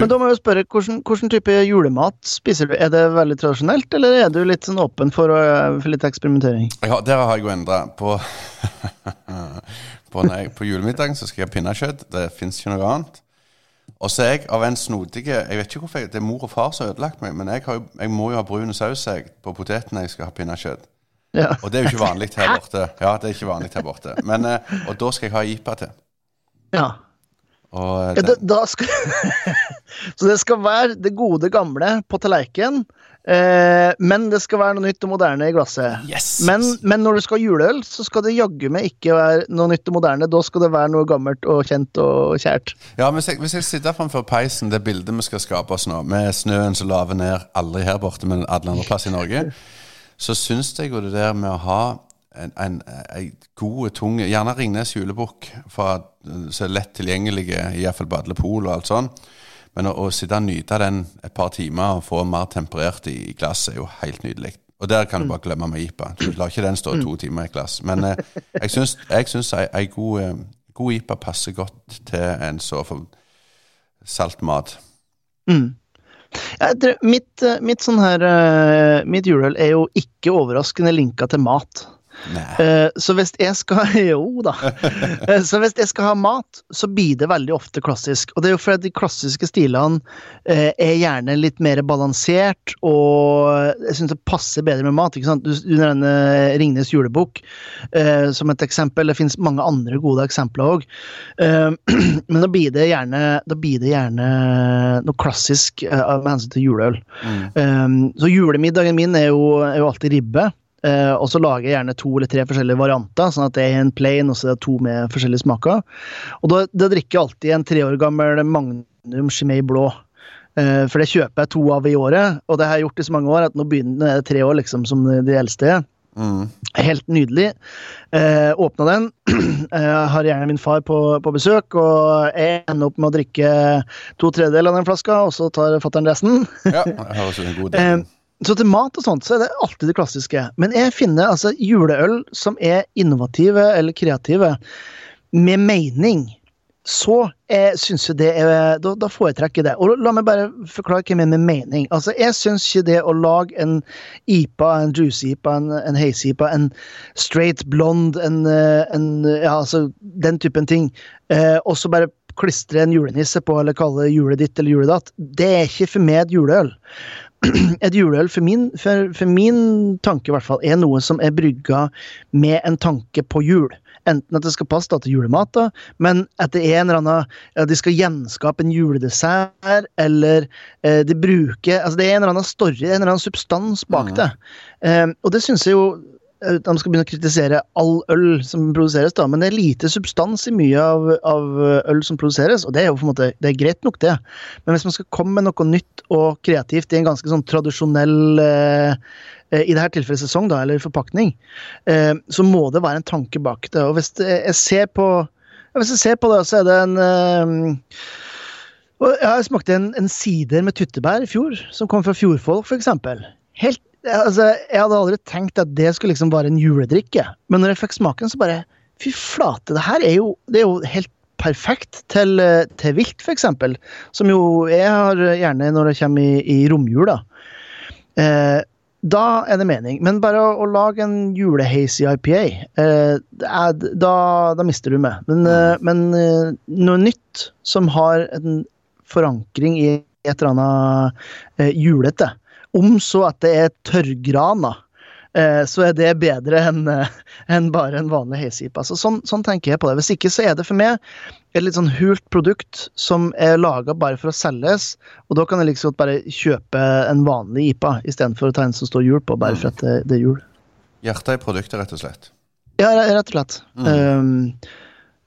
Men da må jeg spørre, hvordan, hvordan type julemat spiser du? Er det veldig tradisjonelt, eller er du litt sånn åpen for, å- for litt eksperimentering? Ja, der har jeg jo endra. På, på, på julemiddagen så skal jeg ha pinnekjøtt. Det fins ikke noe annet. Og så er jeg av en snodige Jeg vet ikke hvorfor jeg, det er mor og far som har ødelagt meg, men jeg, har, jeg må jo ha brun saus på poteten når jeg skal ha pinnekjøtt. Ja. Og det er jo ikke vanlig her borte. Ja, det er ikke vanlig her borte. Men, eh, og da skal jeg ha jipa til. ja. Og eh, ja da, da skal Så det skal være det gode gamle på tallerkenen, eh, men det skal være noe nytt og moderne i glasset. Yes! Men, men når du skal ha juleøl, så skal det jaggu meg ikke være noe nytt og moderne. Da skal det være noe gammelt og kjent og kjært. Ja, hvis jeg, hvis jeg sitter framfor peisen, det bildet vi skal skape oss nå, med snøen som laver ned aldri her borte, men alle andre plasser i Norge, så syns jeg jo det der med å ha en, en, en god, tung Gjerne Ringnes julebukk, for så er lett tilgjengelige, iallfall på alle pol og alt sånn. Men å, å sitte og nyte den et par timer og få mer temperert i, i glasset, er jo helt nydelig. Og der kan du bare glemme med IPA. Du lar ikke den stå to timer i et glass. Men eh, jeg syns, jeg syns ei, ei god, eh, god IPA passer godt til en så salt mat. Ja, dere, mitt, eh, mitt sånn her eh, Mitt juleøl er jo ikke overraskende linka til mat. Eh, Så hvis jeg skal Jo da. Eh, Så hvis jeg skal ha mat, så blir det veldig ofte klassisk. Og det er jo fordi de klassiske stilene eh, er gjerne litt mer balansert, og jeg syns det passer bedre med mat. ikke sant? Du, du nevner Ringnes julebukk eh, som et eksempel. Det finnes mange andre gode eksempler òg. Men da blir det gjerne, da blir det gjerne noe klassisk med hensyn til juleøl. Mm. Så julemiddagen min er jo, er jo alltid ribbe. Uh, og så lager jeg gjerne to eller tre forskjellige varianter, sånn at det er en plain og så er det to med forskjellige smaker. Og da, da drikker jeg alltid en tre år gammel Magnum Chimay blå. Uh, for det kjøper jeg to av i året, og det har jeg gjort i så mange år at nå begynner det tre år liksom som de eldste. Mm. Helt nydelig. Eh, åpna den. Jeg har gjerne min far på, på, besøk, og jeg ender opp med å drikke to tredjedeler av den flaska, og så tar fatter'n resten. Ja, jeg høres ut en god del. Eh, så til mat og sånt så er det alltid det klassiske. Men jeg finner altså juleøl som er innovative eller kreative, med mening så jeg syns jo det er da, da foretrekker jeg det. Og la meg bare forklare hva jeg mener med mening. Altså, Jeg syns ikke det å lage en IPA, en juice-IPA, en, en haze-IPA, en straight blonde, en, en, Ja, altså den typen ting, eh, og så bare klistre en julenisse på, eller kalle julet ditt eller juledatt, det er ikke for meg et juleøl. Et juleøl, for min, for, for min tanke i hvert fall, er noe som er brygga med en tanke på jul. Enten at det skal passe da, til julemat, da, men at det er en eller annen ja, De skal gjenskape en juledessert, eller eh, de bruker altså Det er en eller annen story, en eller annen substans bak Mm. det. Eh, og det syns jeg jo de skal begynne å kritisere all øl som produseres, da, men det er lite substans i mye av, av øl som produseres, og det er jo på en måte, det er greit nok, det. Men hvis man skal komme med noe nytt og kreativt i en ganske sånn tradisjonell eh, eh, I dette tilfellet sesong, da, eller forpakning, eh, så må det være en tanke bak det. Og hvis jeg ser på hvis jeg ser på det, så er det en eh, Jeg smakte en, en sider med tyttebær i fjor, som kom fra Fjordfolk, f.eks. Helt altså, Jeg hadde aldri tenkt at det skulle liksom være en juledrikke, men når jeg fikk smaken, så bare Fy flate, det her er jo, det er jo helt perfekt til, til vilt, f.eks. Som jo jeg har gjerne når det kommer i, i romjula. Eh, da er det mening. Men bare å, å lage en julehazy IPA, eh, er, da, da mister du meg. Men, eh, men eh, noe nytt som har en forankring i et eller annet eh, julete, om så at det er tørrgrana, eh, så er det bedre enn en bare en vanlig hazy-IPA. Så sånn, sånn tenker jeg på det. Hvis ikke så er det for meg et litt sånn hult produkt som er laga bare for å selges, og da kan jeg liksom bare kjøpe en vanlig IPA istedenfor å ta en som står hjul på, bare for at det, det er hjul. Hjertet i produktet, rett og slett. Ja, rett og slett. Um,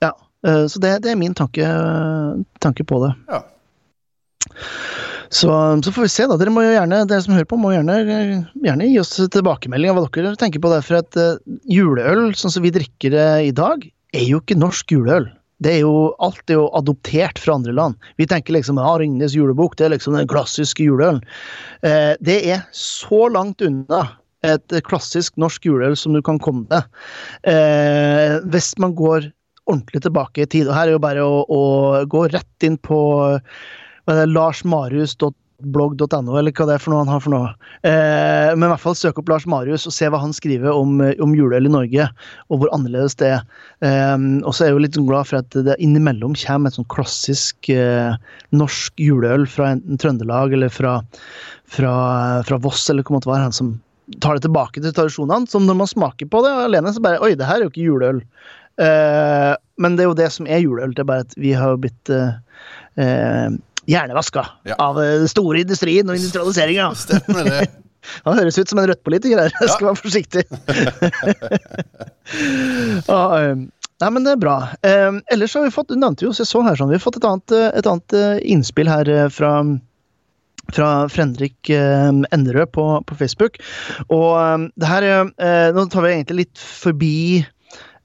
ja, uh, så det, det er min tanke, tanke på det. Ja. Så, så får vi se, da. Dere må jo gjerne, dere som hører på, må gjerne, gjerne gi oss tilbakemelding av hva dere tenker på det. For at uh, juleøl, sånn som vi drikker det i dag, er jo ikke norsk juleøl. Det er jo, alt er jo adoptert fra andre land. Vi tenker liksom ja, Ringnes julebok, det er liksom den klassiske juleølen. Uh, det er så langt unna et klassisk norsk juleøl som du kan komme med Eh, hvis man går ordentlig tilbake i tid. Og her er jo bare å, å gå rett inn på larsmarius.blogg.no, eller hva det er for noe han har for noe. Eh, men i hvert fall søk opp Lars Marius og se hva han skriver om, om juleøl i Norge, og hvor annerledes det er. Eh, og så er jeg jo litt glad for at det innimellom kommer et sånn klassisk eh, norsk juleøl fra enten Trøndelag eller fra, fra, fra Voss, eller hva måtte være, han som tar det tilbake til tradisjonene. Som når man smaker på det alene, så bare Oi, det her er jo ikke juleøl. Eh, men det er jo det som er juleøl, det er bare at vi har blitt eh, eh, hjernevaska Ja. av eh, den store industrien og industrialiseringa. Stemmer det. Han høres ut som en Rødt-politiker her. Jeg skal være forsiktig. ah, eh, nei, men det er bra. Eh, ellers har vi fått, du nevnte jo, så jeg så her sånn, vi har fått et annet, eh, et annet eh, innspill her fra fra Fredrik eh, Enderød på, på Facebook. Og det her er eh, Nå tar vi egentlig litt forbi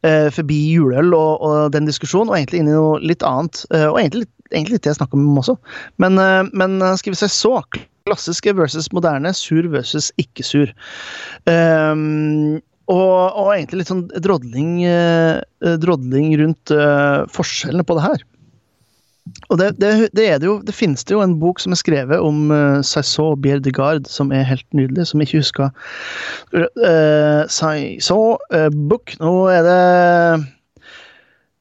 eh, forbi juleøl og, og den diskusjonen, og egentlig inn i noe litt annet. og egentlig, litt- egentlig det jeg snakker om også. Men, eh, men eh, skal vi se så Klassiske versus moderne, sur versus ikke-sur. Um, og, og egentlig litt sånn drodling, eh, drodling rundt uh, forskjellene på det her. Og det, det, det er det jo Det finnes det jo en bok som er skrevet om uh, Saison Bière de Garde, som er helt nydelig, som jeg ikke husker. Uh, Saison uh, Book Nå er det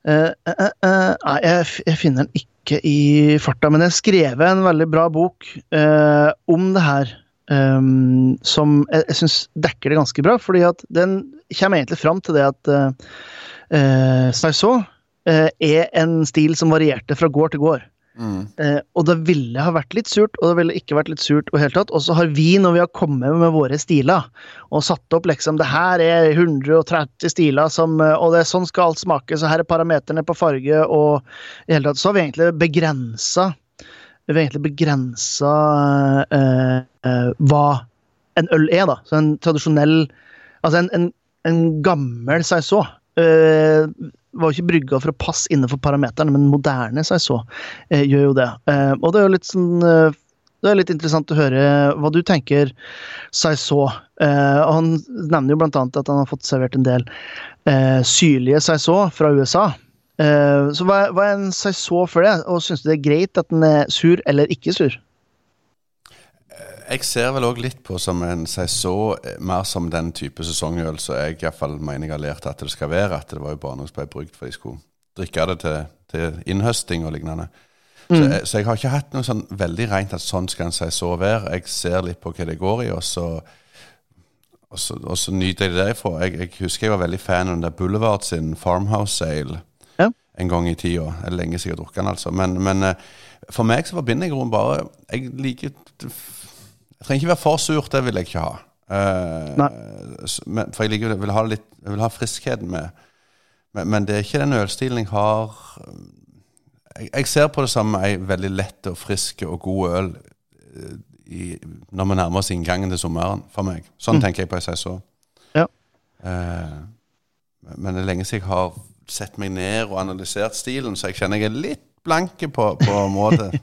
uh, jeg, jeg finner den ikke i farta, men jeg har skrevet en veldig bra bok eh, om det her. Um, som jeg, jeg syns dekker det ganske bra, fordi at den kommer egentlig fram til det at uh, Saison eh, er en stil som varierte fra gård til gård. Eh, og det ville ha vært litt surt, og det ville ikke vært litt surt. Og helt tatt. Og så har vi, når vi har kommet med våre stiler, og satt opp liksom Det her er 130 stiler, som, eh, og det er sånn skal alt smake, så her er parameterne på farge, og i hele tatt så har vi egentlig begrensa Vi har egentlig begrensa eh, eh, hva en øl er, da. Så en tradisjonell Altså en, en, en gammel saison. Uh, var jo ikke brygga for å passe innenfor parameterne, men moderne seg så, eh, gjør jo det. Eh, og det er jo litt sånn det er litt interessant å høre hva du tenker saison. og han nevner jo blant annet at han har fått servert en del syrlige saison fra USA. så hva, hva, er en saison for det, og syns du det er greit at den er sur eller ikke sur? Jeg ser vel òg litt på som en saison mer som den type sesongøl som jeg i hvert fall mener jeg har lært at det skal være. At det var jo bare noe som ble brukt for de skulle drikke det til, til innhøsting og lignende. Mm. Så, jeg, så, jeg, har ikke hatt noe sånn veldig rent at sånn skal en saison være. Jeg ser litt på hva det går i, og så, og så, og så nyter jeg det derifra. Jeg, jeg, husker jeg var veldig fan av den der Boulevard sin Farmhouse Sale ja. en gang i tida. Lenge siden jeg har drukket den, altså. Men, men eh, for meg så forbinder jeg bare Jeg liker det trenger ikke være for surt, det vil jeg ikke ha. Uh, for jeg, liker, vil ha litt, jeg vil ha friskheten med. Men, men, det er ikke den ølstilen jeg har jeg, jeg, ser på det som ei veldig lett og frisk og god øl uh, i, når vi nærmer oss inngangen til sommeren, for meg. Sånn mm. tenker jeg på så. Ja. Uh, men det er lenge siden jeg har sett meg ned og analysert stilen, så jeg kjenner jeg er litt blanke på, på måte.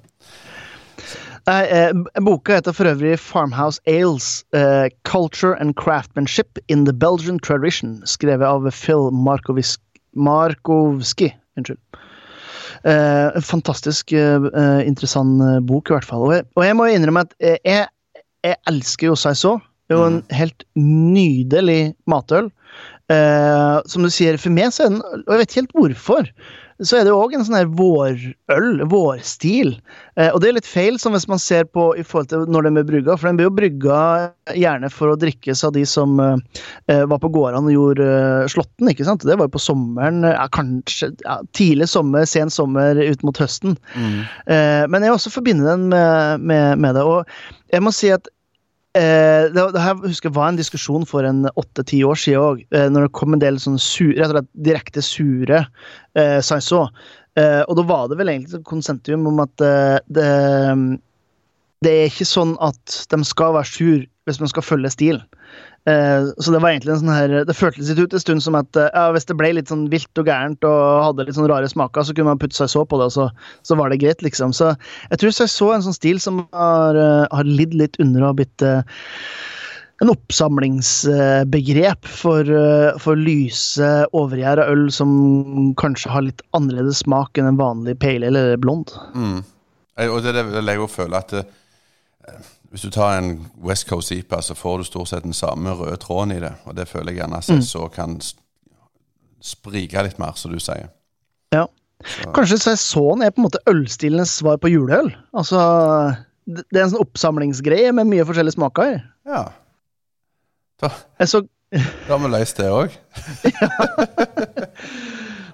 Eh, Boka heter for øvrig 'Farmhouse Ales eh, Culture and Craftsmanship in the Belgian Tradition', skrevet av Phil Markowski. Unnskyld. Eh, en fantastisk eh, eh, interessant eh, bok, i hvert fall. Og jeg, og jeg må innrømme at jeg, jeg elsker jo saison. Det er jo en mm. helt nydelig matøl. som du sier, for meg så er den Og jeg vet ikke helt hvorfor så er det òg en sånn her vårøl, vårstil. Eh, og det er litt feil som hvis man ser på i forhold til når den blir brygga, for den blir jo brygga gjerne for å drikkes av de som eh, var på gårdene og gjorde eh, slåtten, ikke sant. Det var jo på sommeren, ja, kanskje ja, tidlig sommer, sen sommer ut mot høsten. Mm. Eh, men jeg også forbinder den med, med, med det. Og jeg må si at Eh, det, det, her husker jeg var en diskusjon for en åtte-ti år siden òg, eh, når det kom en del sånne sure, direkte sure eh, saison. Eh, og da var det vel egentlig konsentium om at eh, det, det er ikke sånn at de skal være sur hvis man skal følge stilen. Eh, så det var egentlig en sånn her Det føltes ut en stund som at eh, ja, hvis det ble litt sånn vilt og gærent og hadde litt sånn rare smaker, så kunne man putte seg så på det, og så, så var det greit, liksom. Så jeg tror jeg så en sånn stil som har, eh, har lidd litt under å ha blitt en oppsamlingsbegrep for, for lyse, overgjæra øl som kanskje har litt annerledes smak enn en vanlig pale eller blond. Mm. Og det vil jeg jo føle at det, hvis du tar en West Coast IPA, så får du stort sett den samme røde tråden i det. Og det føler jeg gjerne at mm. så kan sprike litt mer, som du sier. Ja. Så. Kanskje sesongen er på en måte ølstilenes svar på juleøl? Altså, det er en sånn oppsamlingsgreie med mye forskjellige smaker i. Ja. Da, så... da har vi løst det òg.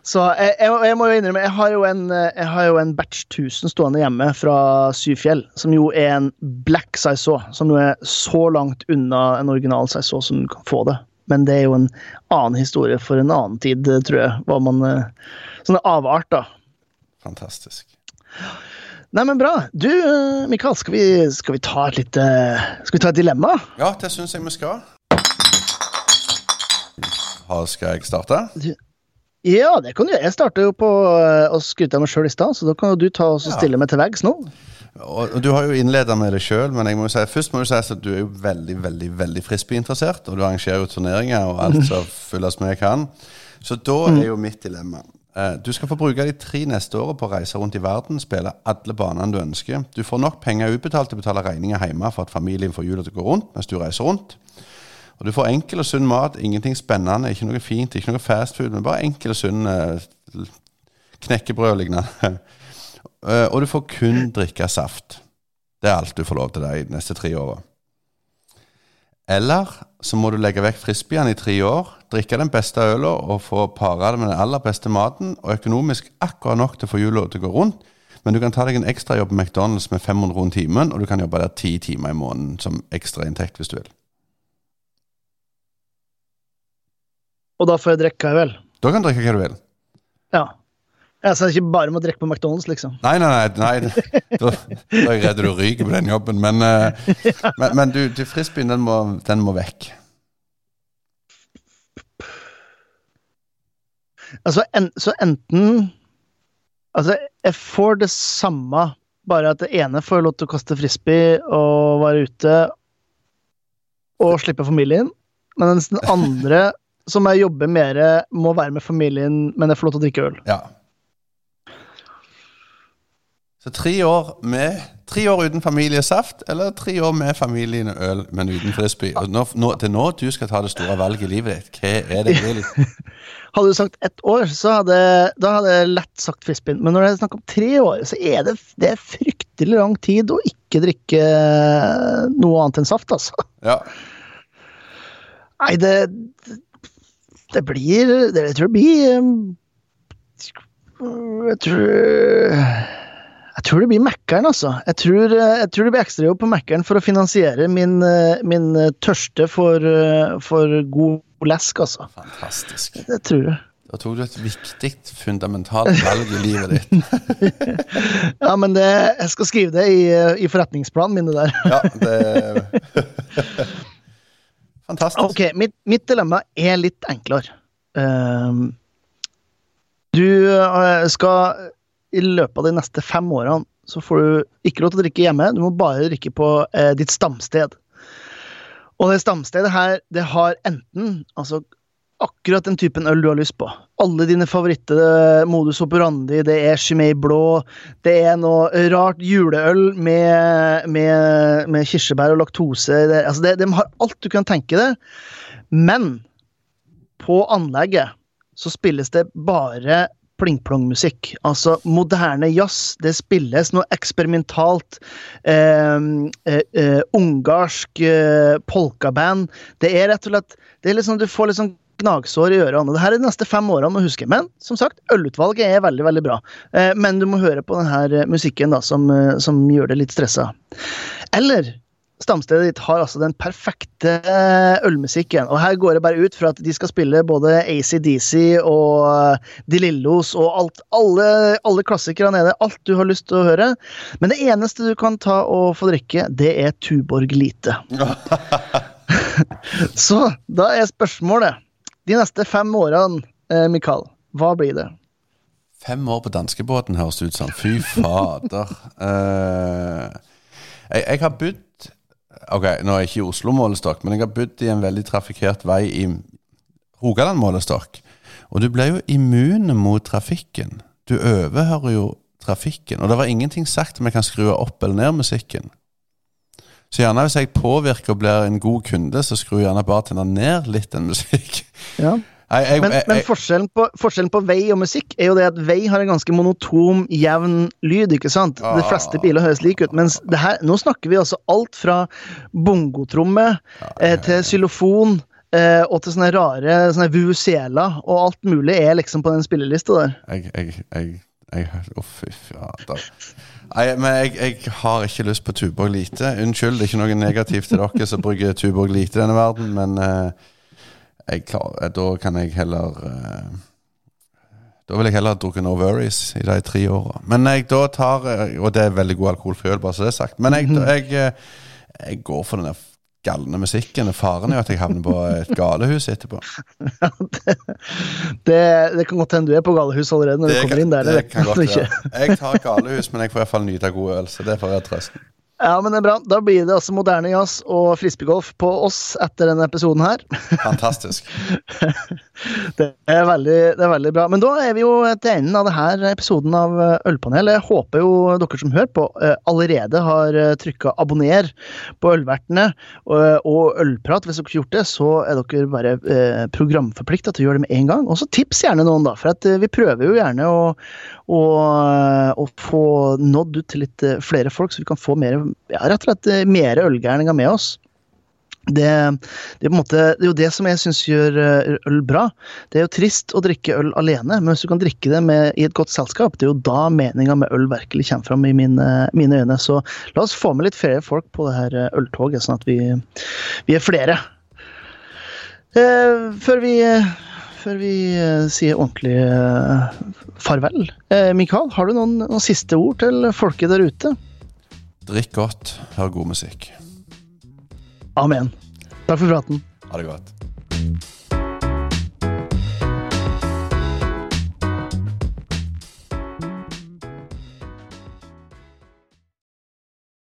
Så jeg, jeg, jeg, må jo innrømme, jeg har jo en, jeg har jo en batch 1000 stående hjemme fra Syfjell, som jo er en black saison, som jo er så langt unna en original saison som du kan få det. Men det er jo en annen historie for en annen tid, tror jeg. Hva man, sånne da. Fantastisk. Nei, men bra. Du, Mikael, skal vi, skal vi ta et lite Skal vi ta et dilemma? Ja, det syns jeg vi skal. Skal jeg starte? Du, ja, det kan du gjøre. Jeg starter jo på eh, å skryte av meg sjøl i stad, så da kan du ta og stille meg til veggs nå. Og Du har jo innleda med det sjøl, men jeg må jo si, først må du si at du er jo veldig veldig, veldig frisbeeinteressert. Og du arrangerer jo turneringer og alt som fylles med kan. Så da mm. er jo mitt dilemma. Eh, du skal få bruke de tre neste årene på å reise rundt i verden, spille alle banene du ønsker. Du får nok penger utbetalt til å betale regninger hjemme for at familien får hjula til å gå rundt mens du reiser rundt. Og du får enkel og sunn mat. Ingenting spennende, ikke noe fint, ikke noe fastfood, men bare enkel og sunn uh, knekkebrød og lignende. uh, og du får kun drikke saft. Det er alt du får lov til deg de neste tre åra. Eller så må du legge vekk frisbeeren i tre år, drikke den beste øla og få para det med den aller beste maten, og økonomisk akkurat nok til å få hjula til å gå rundt, Men du kan ta deg en ekstrajobb på McDonald's med 500 rundt timen, og du kan jobbe der ti timer i måneden som ekstrainntekt hvis du vil. Og da får jeg drikke, vil. Da kan du drikke hva du vil. Ja. Jeg ikke bare må drikke på McDonald's, liksom. Nei, nei, nei. nei. Da, da er jeg redd du ryker på den jobben. Men, eh, men, men du, du frisbeen, den må, den må vekk. Altså, en, så enten Altså, jeg får det samme, bare at det ene får lov til å kaste frisbee og være ute og slippe familien, mens den andre, som jeg jobber mer, må være med familien, men jeg får lov til å drikke øl. Ja. Så tre år med Tre år uten familiesaft, eller tre år med familien og øl, men uten frisbee. Og nå, nå, det er nå du skal ta det store valget i livet ditt. Hva er det egentlig? Hadde du sagt ett år, så hadde, da hadde jeg lett sagt frisbeen. Men når det er snakk om tre år, så er det, det er fryktelig lang tid å ikke drikke noe annet enn saft, altså. Ja. Nei, det Det blir det, Jeg tror det blir um, Jeg tror Jeg tror det blir Mækkern, altså. Jeg tror, jeg tror det blir ekstrajobb på Mækkern for å finansiere min, min tørste for, for god lesk, altså. Fantastisk. Det tror jeg. Da tok du et viktig, fundamentalt valg i livet ditt. Ja, men det, jeg skal skrive det i, i forretningsplanen min, det der. Ja, det Fantastisk. Ok, mitt, mitt dilemma er litt enklere. Um, du uh, skal i løpet av de neste fem årene så får du ikke lov til å drikke hjemme, du må bare drikke på eh, ditt stamsted. Og det stamstedet her, det har enten altså akkurat den typen øl du har lyst på. Alle dine favoritter, modus operandi, det er Chimay blå, det er noe rart juleøl med, med, med kirsebær og laktose. Det, altså det, de har alt du kan tenke deg. Men på anlegget så spilles det bare pling-plong-musikk. Altså moderne jazz. Det spilles noe eksperimentalt. Eh, eh, ungarsk eh, polkaband. Det er rett og slett det er liksom, Du får litt sånn gnagsår i ørene. Det her er de neste fem årene, å huske. Men som sagt, ølutvalget er veldig veldig bra. Eh, men du må høre på denne musikken da, som, eh, som gjør det litt stressa. Eller Stamstedet ditt har altså den perfekte ølmusikken. Og her går det bare ut fra at de skal spille både ACDC og De Lillos og alt, alle, alle klassikere nede. Alt du har lyst til å høre. Men det eneste du kan ta og få drikke, det er Tuborg Lite. Så da er spørsmålet De neste fem årene, eh, Mikael, hva blir det? Fem år på danskebåten høres det ut som. Fy fader. Uh, jeg, jeg, har bodd Ok, nå er jeg ikke i Oslo-målestokk, men jeg har bodd i en veldig trafikkert vei i Rogaland-målestokk. Og du blir jo immun mot trafikken. Du overhører jo trafikken. Og det var ingenting sagt om jeg kan skru opp eller ned musikken. Så gjerne hvis jeg påvirker og blir en god kunde, så skrur gjerne bartenderen ned litt den musikk. Ja. Jeg, jeg, Men, men forskjellen, på, forskjellen på vei og musikk er jo det at vei har en ganske monotom, jevn lyd. ikke sant? De Ah. fleste biler høres like ut. Mens det her, nå snakker vi altså alt fra bongotromme eh, til xylofon eh, og til sånne rare sånne vuvuzeler, og alt mulig er liksom på den spillelista der. jeg, jeg, jeg, jeg Å, fy fader. Nei, men jeg, jeg har ikke lyst på Tuborg Lite. Unnskyld, det er ikke noe negativt til dere som bruker Tuborg Lite i denne verden, men uh, jeg klar, eh, da kan jeg heller uh, Da vil jeg heller ha drukket No Worries i de tre åra. Men jeg da tar eh, Og det er veldig god alkoholfri øl, bare så det er sagt. Men jeg, jeg, eh, jeg går for den der galne musikken. Faren er jo at jeg havner på et galehus etterpå. Det, det kan godt hende du er på galehus allerede når du kommer inn der. det det kan godt være. Jeg tar galehus, men jeg får i hvert fall nyte god øl. Så det får være trøsten. Ja, men det er bra. Da blir det altså moderne jazz og frisbeegolf på oss etter denne episoden her. Fantastisk. Det er, veldig, det er veldig bra. Men da er vi jo til enden av denne episoden av eh, Ølpanel. Jeg håper jo dere som hører på, eh, allerede har trykka 'abonner' på Ølvertene og, Ølprat. Hvis dere ikke har gjort det, så er dere bare eh, programforplikta til å gjøre det med en gang. Og så tips gjerne noen, da. For at, eh, vi prøver jo gjerne å, å, og, få nådd ut til litt eh, flere folk, så vi kan få mer, ja, rett og slett eh, mer ølgærninger med oss. det, det, er måte, det er jo det som jeg syns gjør eh, øl bra. Det er jo trist å drikke øl alene, men hvis du kan drikke det med, i et godt selskap, det er jo da meninga med øl virkelig kommer fram i mine, mine, øyne. Så la oss få med litt flere folk på det her øltoget, sånn at vi, vi er flere. Eh, før vi før vi eh, sier ordentlig eh, farvel. Eh, Mikael, har du noen, noen, siste ord til folket der ute? Drikk godt, hør god musikk. Amen. Takk for praten. Ha det godt.